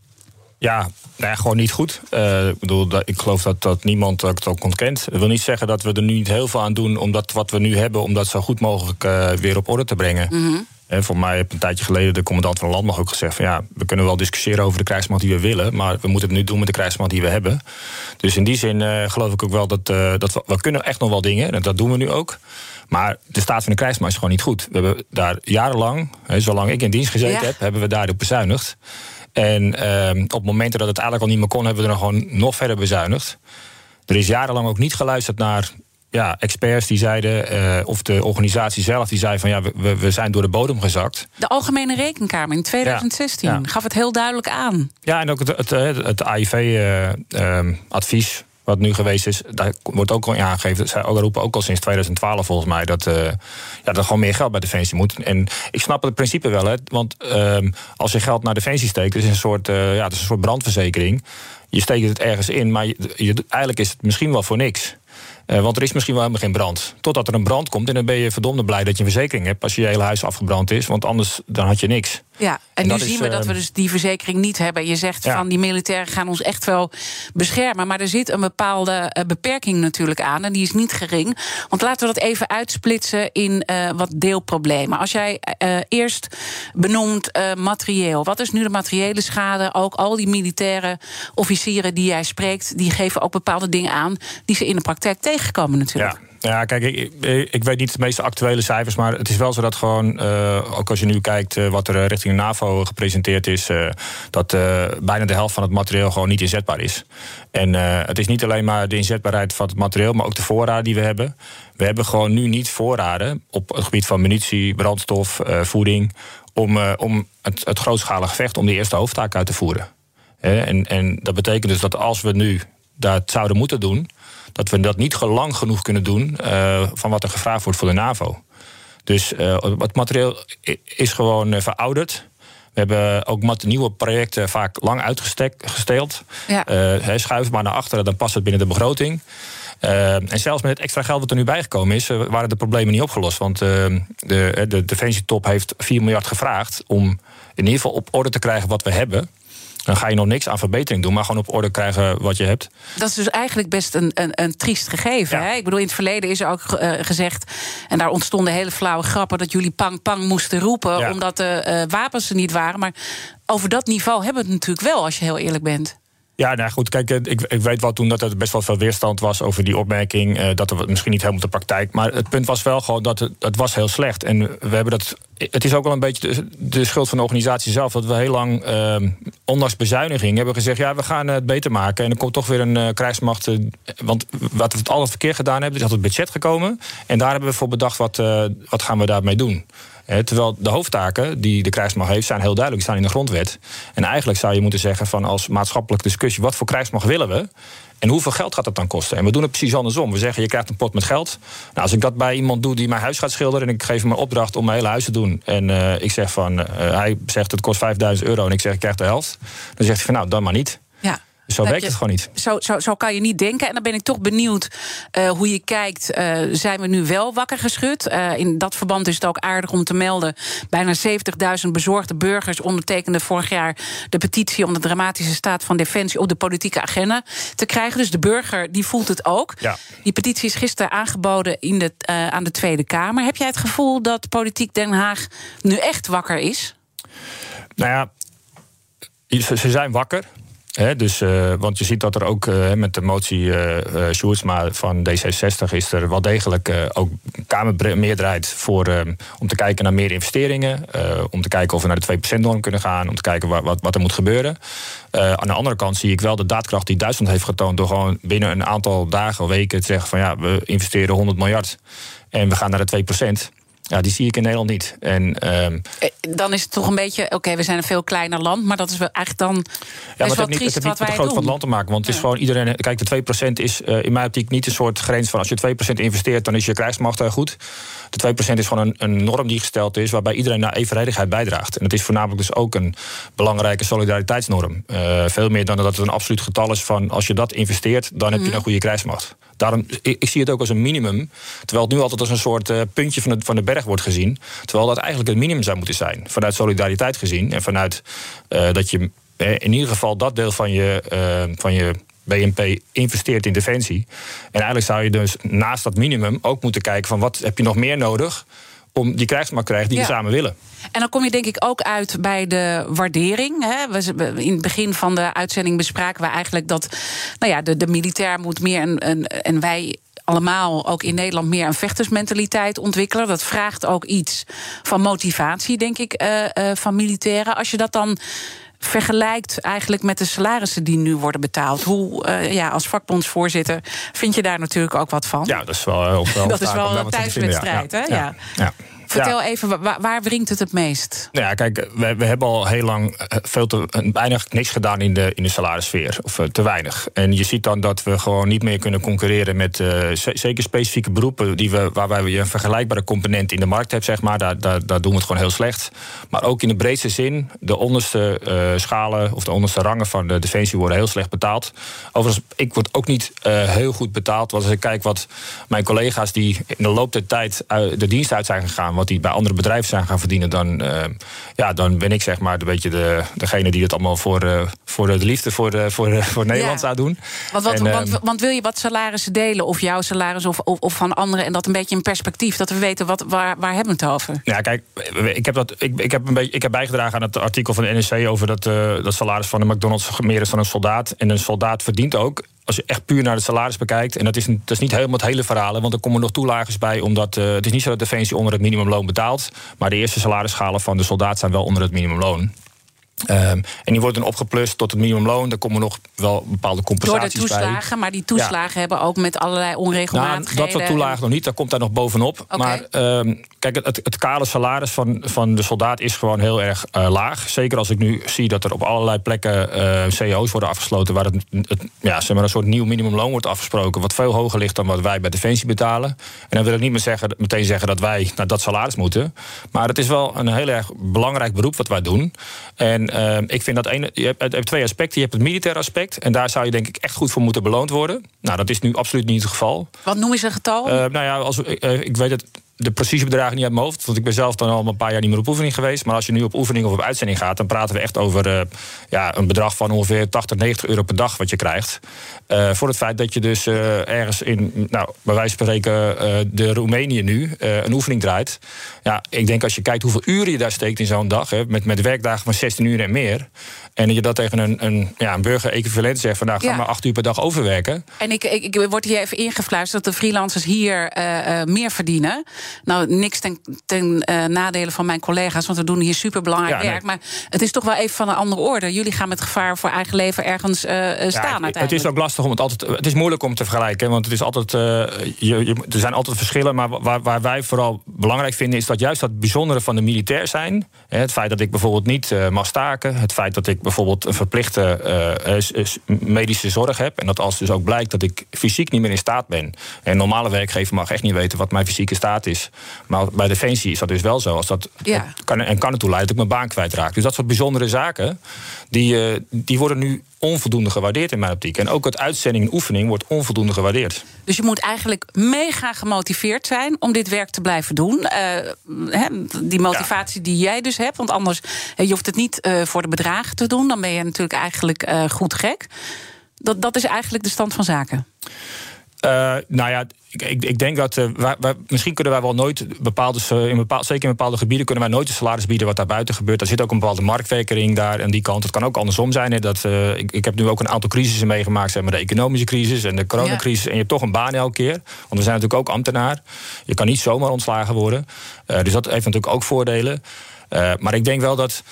Ja, nou ja, gewoon niet goed. Uh, ik, bedoel, ik geloof dat, dat niemand het ook ontkent. Dat wil niet zeggen dat we er nu niet heel veel aan doen... om dat wat we nu hebben, om dat zo goed mogelijk uh, weer op orde te brengen. Mm -hmm. Voor mij heb een tijdje geleden de commandant van landmacht ook gezegd: van ja, we kunnen wel discussiëren over de krijgsmacht die we willen, maar we moeten het nu doen met de krijgsmacht die we hebben. Dus in die zin uh, geloof ik ook wel dat, uh, dat we, we, kunnen echt nog wel dingen en dat doen we nu ook. Maar de staat van de krijgsmacht is gewoon niet goed. We hebben daar jarenlang, hè, zolang ik in dienst gezeten ja. heb, hebben we daarop bezuinigd. En uh, op momenten dat het eigenlijk al niet meer kon, hebben we er gewoon nog verder bezuinigd. Er is jarenlang ook niet geluisterd naar ja, experts die zeiden, uh, of de organisatie zelf die zei van ja, we, we zijn door de bodem gezakt. De Algemene Rekenkamer in 2016 gaf het heel duidelijk aan. Ja, en ook het, het, het AIV-advies. Uh, wat nu geweest is, daar wordt ook al aangegeven. Zij roepen ook al sinds 2012 volgens mij dat, uh, ja, er gewoon meer geld bij Defensie moet. En ik snap het principe wel, hè, want uh, als je geld naar Defensie steekt, is een soort, ja, het is een soort brandverzekering. Je steekt het ergens in, maar je, je, eigenlijk is het misschien wel voor niks. Uh, want er is misschien wel helemaal geen brand. Totdat er een brand komt en dan ben je verdomde blij dat je een verzekering hebt als je je hele huis afgebrand is. Want anders dan had je niks. Ja, en, nu zien we dat we dus die verzekering niet hebben. Je zegt van die militairen gaan ons echt wel beschermen. Maar er zit een bepaalde uh, beperking natuurlijk aan. En die is niet gering. Want laten we dat even uitsplitsen in uh, wat deelproblemen. Als jij uh, eerst benoemt materieel. Wat is nu de materiële schade? Ook al die militaire officieren die jij spreekt, die geven ook bepaalde dingen aan die ze in de praktijk natuurlijk. Ja. Ja, kijk, ik, ik, weet niet de meest actuele cijfers, maar het is wel zo dat gewoon, uh, ook als je nu kijkt uh, wat er richting de NAVO gepresenteerd is, dat bijna de helft van het materieel gewoon niet inzetbaar is. En het is niet alleen maar de inzetbaarheid van het materieel, maar ook de voorraden die we hebben. We hebben gewoon nu niet voorraden op het gebied van munitie, brandstof, voeding, om, om het, het grootschalige gevecht, om die eerste hoofdtaak uit te voeren. En, en dat betekent dus dat als we nu dat zouden moeten doen, dat we dat niet lang genoeg kunnen doen uh, van wat er gevraagd wordt voor de NAVO. Dus uh, het materieel is gewoon uh, verouderd. We hebben ook nieuwe projecten vaak lang uitgesteeld. Ja. schuif maar naar achteren, dan past het binnen de begroting. en zelfs met het extra geld wat er nu bijgekomen is, waren de problemen niet opgelost. Want de, de defensietop heeft 4 miljard gevraagd om in ieder geval op orde te krijgen wat we hebben. Dan ga je nog niks aan verbetering doen, maar gewoon op orde krijgen wat je hebt. Dat is dus eigenlijk best een, een, een triest gegeven. Hè? Ik bedoel, in het verleden is er ook uh, gezegd, en daar ontstonden hele flauwe grappen, dat jullie pang pang moesten roepen, omdat de uh, wapens er niet waren. Maar over dat niveau hebben we het natuurlijk wel, als je heel eerlijk bent. Ja, nou goed, kijk, ik, ik weet wel toen dat er best wel veel weerstand was over die opmerking. Uh, dat er misschien niet helemaal de praktijk. Maar het punt was wel gewoon dat het, het was heel slecht. En we hebben dat. Het is ook wel een beetje de, schuld van de organisatie zelf. Dat we heel lang, uh, ondanks bezuiniging, hebben gezegd: ja, we gaan het beter maken. En er komt toch weer een uh, krijgsmacht. want wat we het altijd verkeerd gedaan hebben, is dat het budget gekomen. En daar hebben we voor bedacht: wat, wat gaan we daarmee doen? Terwijl de hoofdtaken die de krijgsmacht heeft, zijn heel duidelijk, staan in de grondwet. En eigenlijk zou je moeten zeggen van als maatschappelijke discussie, wat voor krijgsmacht willen we? En hoeveel geld gaat dat dan kosten? En we doen het precies andersom. We zeggen, je krijgt een pot met geld. Nou, als ik dat bij iemand doe die mijn huis gaat schilderen... en ik geef hem een opdracht om mijn hele huis te doen... en uh, ik zeg van, uh, hij zegt het kost 5000 euro... en ik zeg, ik krijg de helft. Dan zegt hij van, nou, dan maar niet. Zo werkt het gewoon niet. Zo, zo, zo kan je niet denken. En dan ben ik toch benieuwd uh, hoe je kijkt. Uh, zijn we nu wel wakker geschud? Uh, in dat verband is het ook aardig om te melden. Bijna 70.000 bezorgde burgers ondertekenden vorig jaar de petitie om de dramatische staat van defensie op de politieke agenda te krijgen. Dus de burger die voelt het ook. Ja. Die petitie is gisteren aangeboden in de, aan de Tweede Kamer. Heb jij het gevoel dat politiek Den Haag nu echt wakker is? Nou ja, ze zijn wakker dus, uh, want je ziet dat er ook uh, met de motie uh, van D66 is er wel degelijk ook Kamermeerderheid voor om te kijken naar meer investeringen. om te kijken of we naar de 2%-norm kunnen gaan. Om te kijken wat, wat, wat er moet gebeuren. aan de andere kant zie ik wel de daadkracht die Duitsland heeft getoond. door gewoon binnen een aantal dagen, weken te zeggen: van ja, we investeren 100 miljard. En we gaan naar de 2%. Ja, die zie ik in Nederland niet. En, ehm, eh, dan is het toch een beetje, oké, we zijn een veel kleiner land, maar dat is wel eigenlijk dan. Ja, maar het heeft niet, het niet met de grootte van het land te maken. Want het is gewoon iedereen. Kijk, de 2% is uh, in mijn optiek niet een soort grens van als je 2% investeert, dan is je krijgsmacht uh, goed. De 2% is gewoon een, een, norm die gesteld is, waarbij iedereen naar evenredigheid bijdraagt. En dat is voornamelijk dus ook een belangrijke solidariteitsnorm. Uh, veel meer dan dat het een absoluut getal is van als je dat investeert, dan heb je mhm. een goede krijgsmacht. Daarom, ik, ik, zie het ook als een minimum. Terwijl het nu altijd als een soort uh, puntje van de, van de berg wordt gezien. Terwijl dat eigenlijk het minimum zou moeten zijn. Vanuit solidariteit gezien. En vanuit uh, dat je in ieder geval dat deel van je, van je BNP investeert in defensie. En eigenlijk zou je dus naast dat minimum ook moeten kijken van wat heb je nog meer nodig om die krijgsmacht te krijgen die we samen willen. En dan kom je denk ik ook uit bij de waardering. Hè. We, in het begin van de uitzending bespraken we eigenlijk dat nou ja, de, de militair moet meer en, en, en wij allemaal ook in Nederland meer een vechtersmentaliteit ontwikkelen. Dat vraagt ook iets van motivatie, denk ik, uh, uh, van militairen. Als je dat dan vergelijkt eigenlijk met de salarissen die nu worden betaald. Hoe, uh, ja, als vakbondsvoorzitter vind je daar natuurlijk ook wat van. Ja, dat is wel, wel dat is wel een thuiswedstrijd, hè? ja. ja. Ja. Vertel even, waar, waar wringt het het meest? Nou ja, kijk, we, we hebben al heel lang eh, veel te, eh, bijna niks gedaan in de, in de salarissfeer. Of te weinig. En je ziet dan dat we gewoon niet meer kunnen concurreren met zeker specifieke beroepen die we, waarbij je een vergelijkbare component in de markt hebt, zeg maar. Daar, daar, daar doen we het gewoon heel slecht. Maar ook in de breedste zin, de onderste schalen of de onderste rangen van de defensie worden heel slecht betaald. Overigens, ik word ook niet heel goed betaald. Want als ik kijk wat mijn collega's die in de loop der tijd de dienst uit zijn gegaan, wat die bij andere bedrijven zijn gaan verdienen, dan, uh, ja, dan ben ik zeg maar een beetje de, degene die het allemaal voor, uh, voor de liefde voor, de, voor, voor Nederland zou doen. Want, wat, en, want, ehm, want, wil je wat salarissen delen, of jouw salaris of, of, of, van anderen, en dat een beetje in perspectief, dat we weten wat, waar, waar hebben we het over? Ja, kijk, ik heb, dat, ik, ik heb, een beetje, ik heb bijgedragen aan het artikel van de NSC over dat, dat salaris van de McDonald's meer is dan een soldaat. En een soldaat verdient ook als je echt puur naar het salaris bekijkt, en dat is, dat is niet helemaal het hele verhaal, want er komen nog toelages bij, omdat uh, het is niet zo dat Defensie onder het minimumloon betaalt, maar de eerste salarisschalen van de soldaat zijn wel onder het minimumloon. Um, en die worden opgeplust tot het minimumloon. Er komen nog wel bepaalde compensaties bij. Door de toeslagen, bij. maar die toeslagen hebben ook met allerlei onregelmatigheden... Nou, dat soort toelagen nog niet, daar komt daar nog bovenop. Okay. Maar um, kijk, het, het kale salaris van, van de soldaat is gewoon heel erg uh, laag. Zeker als ik nu zie dat er op allerlei plekken uh, CO's worden afgesloten... waar het, het, ja, zeg maar een soort nieuw minimumloon wordt afgesproken... wat veel hoger ligt dan wat wij bij Defensie betalen. En dan wil ik niet meer zeggen, meteen zeggen dat wij naar dat salaris moeten. Maar het is wel een heel erg belangrijk beroep wat wij doen. En uh, ik vind dat een, je, hebt, je hebt twee aspecten. Je hebt het militair aspect. En daar zou je denk ik echt goed voor moeten beloond worden. Nou, dat is nu absoluut niet het geval. Wat noem je een getal? Uh, nou ja, als, uh, ik weet het de precieze bedragen niet uit mijn hoofd. Want ik ben zelf dan al een paar jaar niet meer op oefening geweest. Maar als je nu op oefening of op uitzending gaat, dan praten we echt over uh, ja, een bedrag van ongeveer 80, 90 euro per dag wat je krijgt. Uh, voor het feit dat je dus uh, ergens in, nou, bij wijze van spreken, de Roemenië nu een oefening draait. Ja, ik denk als je kijkt hoeveel uren je daar steekt in zo'n dag, hè, met, met werkdagen van 16 uur en meer. En je dat tegen een, een, ja, een burger equivalent zegt van nou, ga ja. maar acht uur per dag overwerken. En ik, ik, ik word hier even ingefluisterd dat de freelancers hier meer verdienen. Nou, niks ten, ten uh, nadele van mijn collega's, want we doen hier superbelangrijk ja, werk. Maar het is toch wel even van een andere orde. Jullie gaan met gevaar voor eigen leven ergens uh, staan. Ja, uiteindelijk. Het is ook lastig om het altijd. Het is moeilijk om te vergelijken, want het is altijd. Je, je, er zijn altijd verschillen. Maar waar, waar, wij vooral belangrijk vinden, is dat juist dat bijzondere van de militair zijn. Het feit dat ik bijvoorbeeld niet mag staken. Het feit dat ik bijvoorbeeld een verplichte medische zorg heb. En dat als dus ook blijkt dat ik fysiek niet meer in staat ben. En een normale werkgever mag echt niet weten wat mijn fysieke staat is. Maar bij Defensie is dat dus wel zo. Als dat, ja. kan, en kan ertoe leiden dat ik mijn baan kwijtraak. Dus dat soort bijzondere zaken, die, uh, die worden nu onvoldoende gewaardeerd in mijn optiek. En ook het uitzending en oefening wordt onvoldoende gewaardeerd. Dus je moet eigenlijk mega gemotiveerd zijn om dit werk te blijven doen. Uh, he, die motivatie ja. die jij dus hebt. Want anders, je hoeft het niet uh, voor de bedragen te doen. Dan ben je natuurlijk eigenlijk goed gek. Dat, dat is eigenlijk de stand van zaken. Uh, nou ja, ik, ik, ik denk dat. Uh, wij, wij, misschien kunnen wij wel nooit bepaalde. In bepaal, zeker in bepaalde gebieden kunnen wij nooit de salaris bieden wat daar buiten gebeurt. Er zit ook een bepaalde marktwerkering daar aan die kant. Het kan ook andersom zijn. Hè, dat, uh, ik, ik heb nu ook een aantal crisissen meegemaakt. Zeg maar de economische crisis en de coronacrisis. Ja. En je hebt toch een baan elke keer. Want we zijn natuurlijk ook ambtenaar. Je kan niet zomaar ontslagen worden. dus dat heeft natuurlijk ook voordelen. maar ik denk wel dat.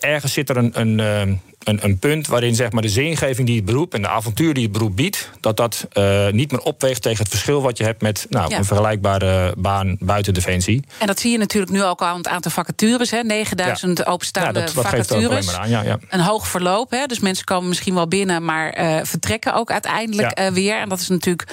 ergens zit er een, een, een, een, punt waarin zeg maar, de zingeving die het beroep en de avontuur die het beroep biedt, dat dat uh, niet meer opweegt tegen het verschil wat je hebt met nou, ja. een vergelijkbare baan buiten defensie. En dat zie je natuurlijk nu ook al aan het aantal vacatures. Hè? 9000 ja. openstaande ja, dat, dat vacatures. Geeft aan, ja, Een hoog verloop. Hè? Dus mensen komen misschien wel binnen, maar uh, vertrekken ook uiteindelijk uh, weer. En dat is natuurlijk,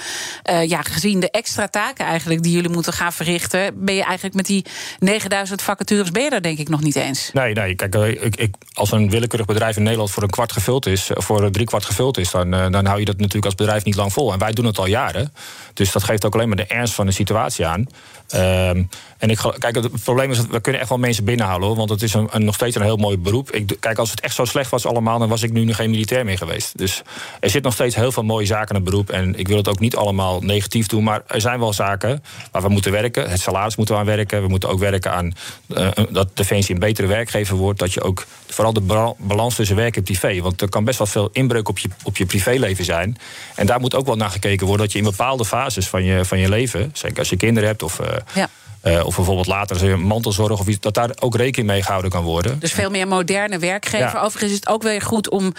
ja, gezien de extra taken eigenlijk die jullie moeten gaan verrichten, ben je eigenlijk met die 9000 vacatures ben je daar denk ik nog niet eens. Nee, nee. Kijk, ik, ik, als een willekeurig bedrijf in Nederland voor een kwart gevuld is, voor een drie kwart gevuld is, dan, dan hou je dat natuurlijk als bedrijf niet lang vol. En wij doen het al jaren. Dus dat geeft ook alleen maar de ernst van de situatie aan. Um, en ik, kijk, het probleem is dat we kunnen echt wel mensen binnenhalen hoor. Want het is een, nog steeds een heel mooi beroep. Ik, kijk, als het echt zo slecht was allemaal, dan was ik nu nog geen militair meer geweest. Dus er zit nog steeds heel veel mooie zaken in het beroep. En ik wil het ook niet allemaal negatief doen. Maar er zijn wel zaken waar we moeten werken. Het salaris moeten we aan werken. We moeten ook werken aan uh, dat Defensie een betere werkgever wordt. Dat je ook vooral de balans tussen werk en privé. Want er kan best wel veel inbreuk op je, op je privéleven zijn. En daar moet ook wel naar gekeken worden dat je in bepaalde fases van je, van je leven, zeker als je kinderen hebt of. Uh, ja Uh, of bijvoorbeeld later mantelzorg of iets, dat daar ook rekening mee gehouden kan worden. Dus veel meer moderne werkgever. Ja. Overigens is het ook weer goed om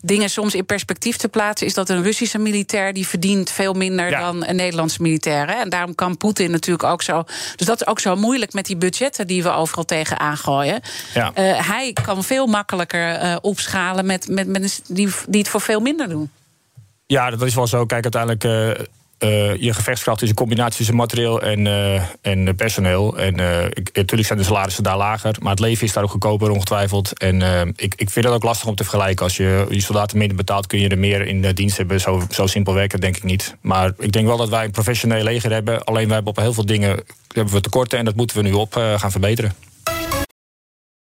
dingen soms in perspectief te plaatsen. Is dat een Russische militair die verdient veel minder dan een Nederlandse militair. Hè? En daarom kan Poetin natuurlijk ook zo. Dus dat is ook zo moeilijk met die budgetten die we overal tegen aangooien. Ja. Uh, hij kan veel makkelijker uh, opschalen met, met mensen die, die het voor veel minder doen. Ja, dat is wel zo. Kijk, uiteindelijk. Uh, je gevechtskracht is een combinatie tussen materieel en, uh, en personeel. En ik, natuurlijk zijn de salarissen daar lager, maar het leven is daar ook goedkoper, ongetwijfeld. En ik, ik vind het ook lastig om te vergelijken. Als je je soldaten minder betaalt, kun je er meer in dienst hebben. Zo, zo simpel werken, denk ik niet. Maar ik denk wel dat wij een professioneel leger hebben. Alleen wij hebben op heel veel dingen hebben we tekorten en dat moeten we nu op gaan verbeteren.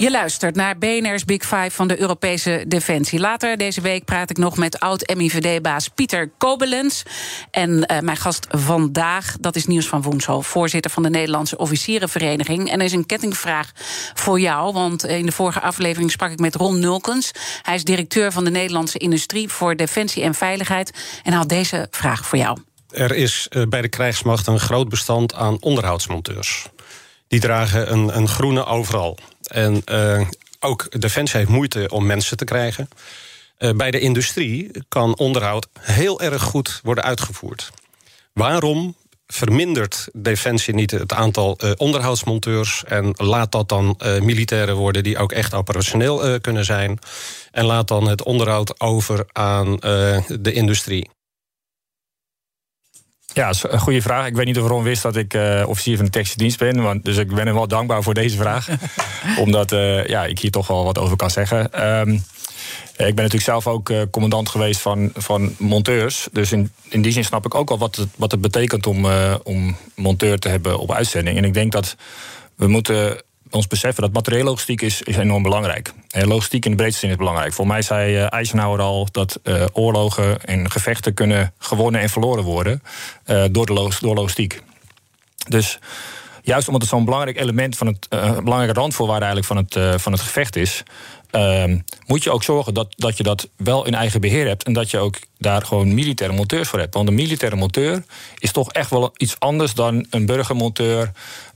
Je luistert naar BNR's Big Five van de Europese Defensie. Later deze week praat ik nog met oud-MIVD-baas Pieter Kobelens. En uh, mijn gast vandaag, dat is Nieuws van Woensel... voorzitter van de Nederlandse Officierenvereniging. En er is een kettingvraag voor jou, want in de vorige aflevering... sprak ik met Ron Nulkens. Hij is directeur van de Nederlandse Industrie... voor Defensie en Veiligheid. En had deze vraag voor jou. Er is uh, bij de krijgsmacht een groot bestand aan onderhoudsmonteurs. Die dragen een, een groene overal. En uh, ook Defensie heeft moeite om mensen te krijgen. Uh, bij de industrie kan onderhoud heel erg goed worden uitgevoerd. Waarom vermindert Defensie niet het aantal uh, onderhoudsmonteurs... en laat dat dan militairen worden die ook echt operationeel kunnen zijn... en laat dan het onderhoud over aan de industrie? Ja, dat is een goede vraag. Ik weet niet of Ron wist dat ik uh, officier van de technische dienst ben. Want, dus ik ben hem wel dankbaar voor deze vraag. omdat uh, ja, ik hier toch wel wat over kan zeggen. Um, ik ben natuurlijk zelf ook uh, commandant geweest van, van monteurs. Dus in, in die zin snap ik ook al wat het, wat het betekent om, om monteur te hebben op uitzending. En ik denk dat we moeten ons beseffen dat materiële logistiek is, is enorm belangrijk. En logistiek in de breedste zin is belangrijk. Voor mij zei uh, Eisenhower al dat uh, oorlogen en gevechten kunnen gewonnen en verloren worden uh, door, de door logistiek. Dus juist omdat het zo'n belangrijk element van het belangrijke randvoorwaarde eigenlijk van het, van het gevecht is, ehm, moet je ook zorgen dat, dat je dat wel in eigen beheer hebt en dat je ook daar gewoon militaire monteurs voor hebt. Want een militaire monteur is toch echt wel iets anders dan een burgermonteur.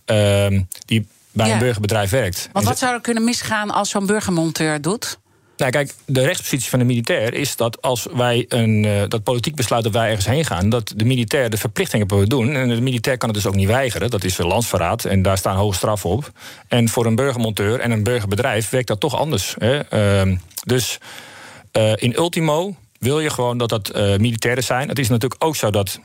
Uh, die bij een burgerbedrijf werkt. Want wat zou er kunnen misgaan als zo'n burgermonteur doet? Nou, kijk, de rechtspositie van de militair is dat als wij een uh, dat politiek besluit dat wij ergens heen gaan, dat de militair de verplichtingen moet doen. En de militair kan het dus ook niet weigeren. Dat is landsverraad en daar staan hoge straffen op. En voor een burgermonteur en een burgerbedrijf werkt dat toch anders. Hè? Uh, dus uh, in ultimo wil je gewoon dat dat uh, militairen zijn. Het is natuurlijk ook zo dat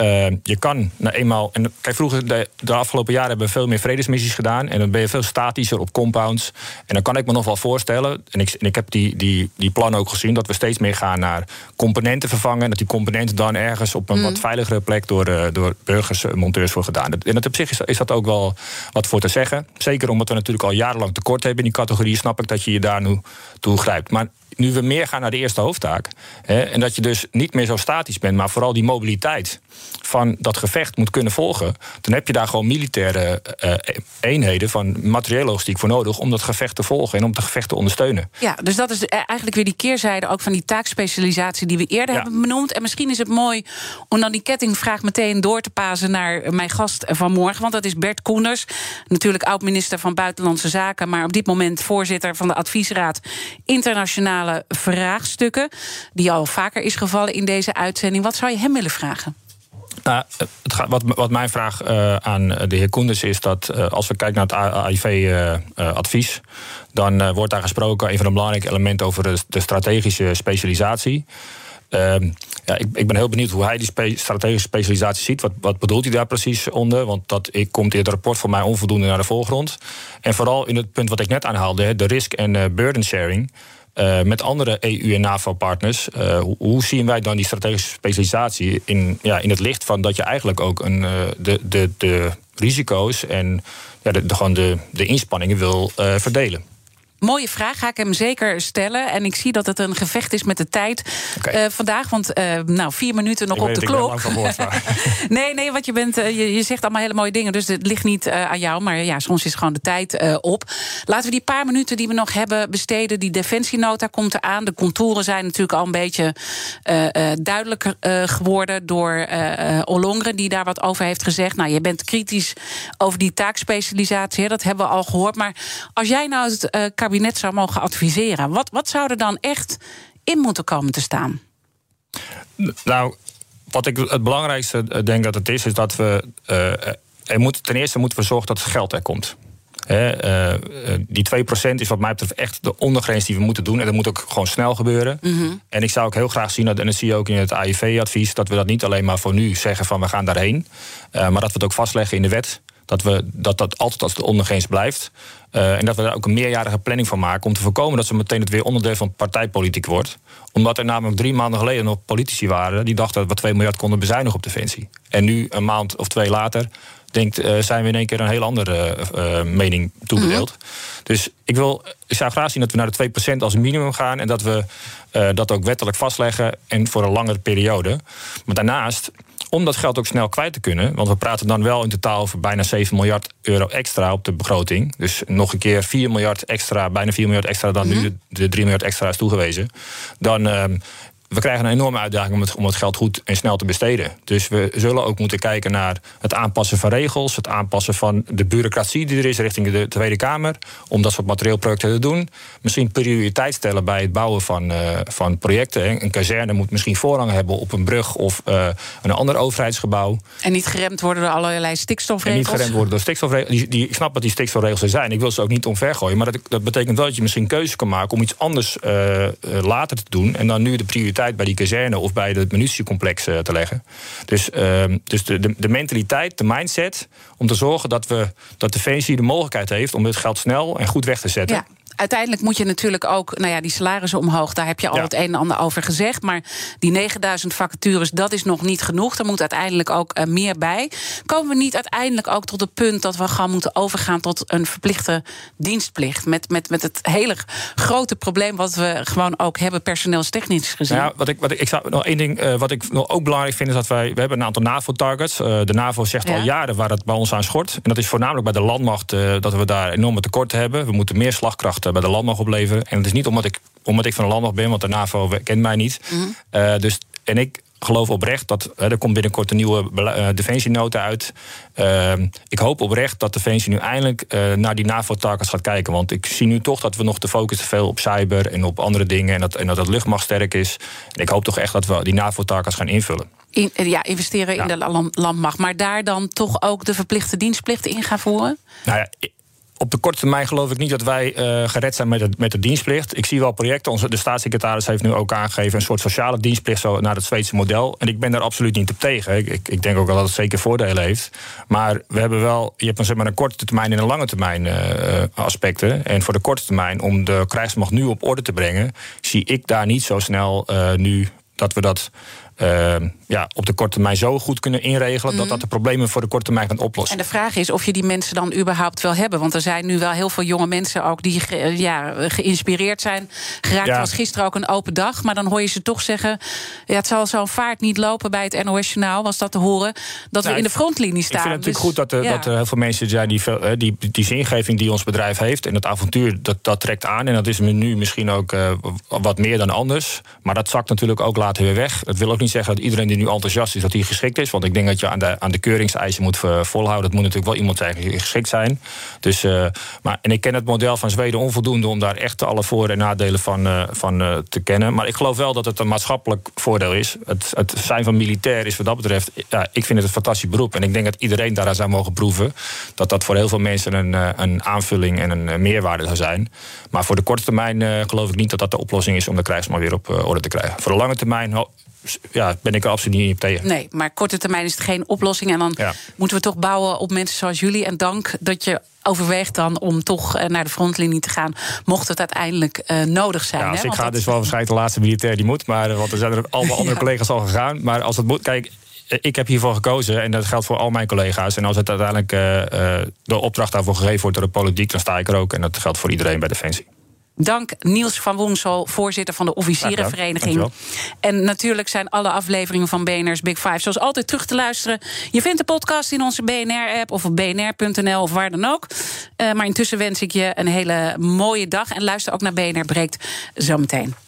uh, je kan nou eenmaal. En kijk, vroeger, de, de, afgelopen jaren hebben we veel meer vredesmissies gedaan. En dan ben je veel statischer op compounds. En dan kan ik me nog wel voorstellen. En ik, en ik heb die, die, die plan ook gezien. Dat we steeds meer gaan naar componenten vervangen. En dat die componenten dan ergens op een mm. wat veiligere plek door, uh, door burgers, uh, monteurs worden gedaan. En dat op zich is, is, dat ook wel wat voor te zeggen. Zeker omdat we natuurlijk al jarenlang tekort hebben in die categorie. Snap ik dat je je daar nu toe grijpt. Maar nu we meer gaan naar de eerste hoofdtaak. Hè, en dat je dus niet meer zo statisch bent, maar vooral die mobiliteit van dat gevecht moet kunnen volgen. Dan heb je daar gewoon militaire uh, eenheden van materiële logistiek voor nodig om dat gevecht te volgen en om het gevecht te ondersteunen. Ja, dus dat is eigenlijk weer die keerzijde ook van die taakspecialisatie die we eerder hebben benoemd. En misschien is het mooi om dan die kettingvraag meteen door te pasen naar mijn gast van morgen. Want dat is Bert Koenders, natuurlijk oud-minister van Buitenlandse Zaken, maar op dit moment voorzitter van de adviesraad internationale vraagstukken. Die al vaker is gevallen in deze uitzending. Wat zou je hem willen vragen? Nou, wat, wat, mijn vraag uh, aan de heer Koenders is dat uh, als we kijken naar het AIV-advies, uh, dan wordt daar gesproken, een van de belangrijke elementen over de, strategische specialisatie. Ehm, ja, ik, ik, ben heel benieuwd hoe hij die strategische specialisatie ziet. Wat, wat bedoelt hij daar precies onder? Want dat ik, komt in het rapport voor mij onvoldoende naar de voorgrond. En vooral in het punt wat ik net aanhaalde, de risk- en burden sharing. Uh, met andere EU- en NAVO-partners. Uh, hoe, zien wij dan die strategische specialisatie in, ja, in het licht van dat je eigenlijk ook een, uh, de, de, de risico's en de, de, gewoon de, de inspanningen wil verdelen? Mooie vraag, ga ik hem zeker stellen. En ik zie dat het een gevecht is met de tijd okay. uh, vandaag. Want uh, nou, vier minuten nog ik op de klok. Woord, nee, nee, want je, bent, uh, je, je, zegt allemaal hele mooie dingen. Dus het ligt niet aan jou. Maar ja, soms is gewoon de tijd op. Laten we die paar minuten die we nog hebben besteden. Die defensienota komt eraan. De contouren zijn natuurlijk al een beetje duidelijker geworden door Olongren, die daar wat over heeft gezegd. Nou, je bent kritisch over die taakspecialisatie. Hè, dat hebben we al gehoord. Maar als jij nou het kabinet zou mogen adviseren, wat, wat zou er dan echt in moeten komen te staan? Nou, wat ik het belangrijkste denk dat het is, is dat we. Uh, er moet, ten eerste moeten we zorgen dat het geld er komt. He, uh, die 2% is wat mij betreft echt de ondergrens die we moeten doen. En dat moet ook gewoon snel gebeuren. Mm -hmm. En ik zou ook heel graag zien, dat, en dat zie je ook in het AIV-advies... dat we dat niet alleen maar voor nu zeggen van we gaan daarheen... Uh, maar dat we het ook vastleggen in de wet dat we, dat, dat altijd als de ondergrens blijft. Uh, en dat we daar ook een meerjarige planning van maken. om te voorkomen dat ze meteen het weer onderdeel van partijpolitiek wordt. Omdat er namelijk drie maanden geleden nog politici waren. die dachten dat we 2 miljard konden bezuinigen op defensie. En nu, een maand of twee later. Denkt, uh, zijn we in één keer een heel andere uh, mening toebedeeld. Mm -hmm. Dus ik, wil, ik zou graag zien dat we naar de 2% als minimum gaan. En dat we dat ook wettelijk vastleggen. En voor een langere periode. Maar daarnaast om dat geld ook snel kwijt te kunnen. Want we praten dan wel in totaal over bijna 7 miljard euro extra op de begroting. Dus nog een keer 4 miljard extra, bijna 4 miljard extra dan mm -hmm. nu de, de 3 miljard extra is toegewezen. Dan. Uh, we krijgen een enorme uitdaging om het, om het, geld goed en snel te besteden. Dus we zullen ook moeten kijken naar het aanpassen van regels, het aanpassen van de bureaucratie die er is richting de Tweede Kamer, om dat soort materieelprojecten te doen. Misschien prioriteit stellen bij het bouwen van, uh, van projecten. Een kazerne moet misschien voorrang hebben op een brug of uh, een ander overheidsgebouw. En niet geremd worden door allerlei stikstofregels. En niet geremd worden door stikstofregels. Die, die, ik snap dat die stikstofregels er zijn. Ik wil ze ook niet omvergooien. Maar dat, dat betekent wel dat je misschien keuzes kan maken om iets anders uh, later te doen. En dan nu de prioriteit bij die kazerne of bij het munitiecomplex uh, te leggen. Dus, uh, dus de, de, de, mentaliteit, de mindset om te zorgen dat, we, dat Defensie de mogelijkheid heeft om dit geld snel en goed weg te zetten. Uiteindelijk moet je natuurlijk ook, nou ja, die salarissen omhoog. Daar heb je al ja. het een en ander over gezegd. Maar die 9000 vacatures, dat is nog niet genoeg. Er moet uiteindelijk ook uh, meer bij. Komen we niet uiteindelijk ook tot het punt dat we gewoon moeten overgaan tot een verplichte dienstplicht? Met, met, met het hele grote probleem wat we gewoon ook hebben, personeelstechnisch gezien. Ja, wat ik, wat ik, ik zou nog één ding, uh, wat ik nog ook belangrijk vind, is dat wij, we hebben een aantal NAVO-targets. Uh, de NAVO zegt ja. al jaren waar het bij ons aan schort. En dat is voornamelijk bij de landmacht dat we daar enorme tekorten hebben. We moeten meer bij de landmacht opleveren. En het is niet omdat ik, omdat ik van de landmacht ben, want de NAVO kent mij niet. Mm -hmm. uh, dus, en ik geloof oprecht dat er komt binnenkort een nieuwe uh, defensienota uit. Uh, ik hoop oprecht dat Defensie nu eindelijk naar die NAVO-targets gaat kijken. Want ik zie nu toch dat we nog te focussen te veel op cyber en op andere dingen. En dat, en dat het luchtmacht sterk is. En ik hoop toch echt dat we die NAVO-targets gaan invullen. In, ja, investeren ja. in de landmacht. Maar daar dan toch ook de verplichte dienstplicht in gaan voeren? Nou ja, op de korte termijn geloof ik niet dat wij uh, gered zijn met, het, met de dienstplicht. Ik zie wel projecten. De staatssecretaris heeft nu ook aangegeven een soort sociale dienstplicht zo naar het Zweedse model. En ik ben daar absoluut niet op tegen. Ik, ik, denk ook wel dat het zeker voordelen heeft. Maar we hebben wel, je hebt een, zeg maar, een korte termijn en een lange termijn uh, aspecten. En voor de korte termijn, om de krijgsmacht nu op orde te brengen, zie ik daar niet zo snel uh, nu dat we dat ja, op de korte termijn zo goed kunnen inregelen... Mm. dat dat de problemen voor de korte termijn kan oplossen. En de vraag is of je die mensen dan überhaupt wel hebben. Want er zijn nu wel heel veel jonge mensen ook die ge, ja, geïnspireerd zijn. Geraakt ja. was gisteren ook een open dag. Maar dan hoor je ze toch zeggen... Ja, het zal zo'n vaart niet lopen bij het NOS-journaal... was dat te horen, dat nou, we in de frontlinie staan. Ik vind het dus, natuurlijk goed dat er, ja. dat er heel veel mensen zijn... Die, veel, die, die zingeving die ons bedrijf heeft en het avontuur, dat, dat trekt aan. En dat is nu misschien ook uh, wat meer dan anders. Maar dat zakt natuurlijk ook later weer weg. Het wil ook niet zeggen dat iedereen die nu enthousiast is dat hij geschikt is. Want ik denk dat je aan de, aan de keuringseisen moet volhouden. Het moet natuurlijk wel iemand zijn die geschikt zijn. Dus, maar, en ik ken het model van Zweden onvoldoende om daar echt alle voor- en nadelen van, van te kennen. Maar ik geloof wel dat het een maatschappelijk voordeel is. Het, het zijn van militair is wat dat betreft. Ja, ik vind het een fantastisch beroep. En ik denk dat iedereen daaraan zou mogen proeven. Dat dat voor heel veel mensen een, een aanvulling en een meerwaarde zou zijn. Maar voor de korte termijn geloof ik niet dat dat de oplossing is om de krijgsmacht weer op orde te krijgen. Voor de lange termijn ja, ben ik er absoluut niet tegen. Nee, maar korte termijn is het geen oplossing. En dan moeten we toch bouwen op mensen zoals jullie. En dank dat je overweegt dan om toch eh, naar de frontlinie te gaan, mocht het uiteindelijk uh, nodig zijn. Ja, als ik ga, dus wel waarschijnlijk de laatste militair die moet. Maar want er zijn er allemaal andere collega's al gegaan. Maar als het moet, kijk, ik heb hiervoor gekozen en dat geldt voor al mijn collega's. En als het uiteindelijk uh, de opdracht daarvoor gegeven wordt door de politiek, dan sta ik er ook. En dat geldt voor iedereen bij Defensie. Dank Niels van Woensel, voorzitter van de officierenvereniging. En natuurlijk zijn alle afleveringen van BNR's Big Five zoals altijd terug te luisteren. Je vindt de podcast in onze BNR-app of op bnr.nl of waar dan ook. Uh, maar intussen wens ik je een hele mooie dag. En luister ook naar BNR Breekt zometeen.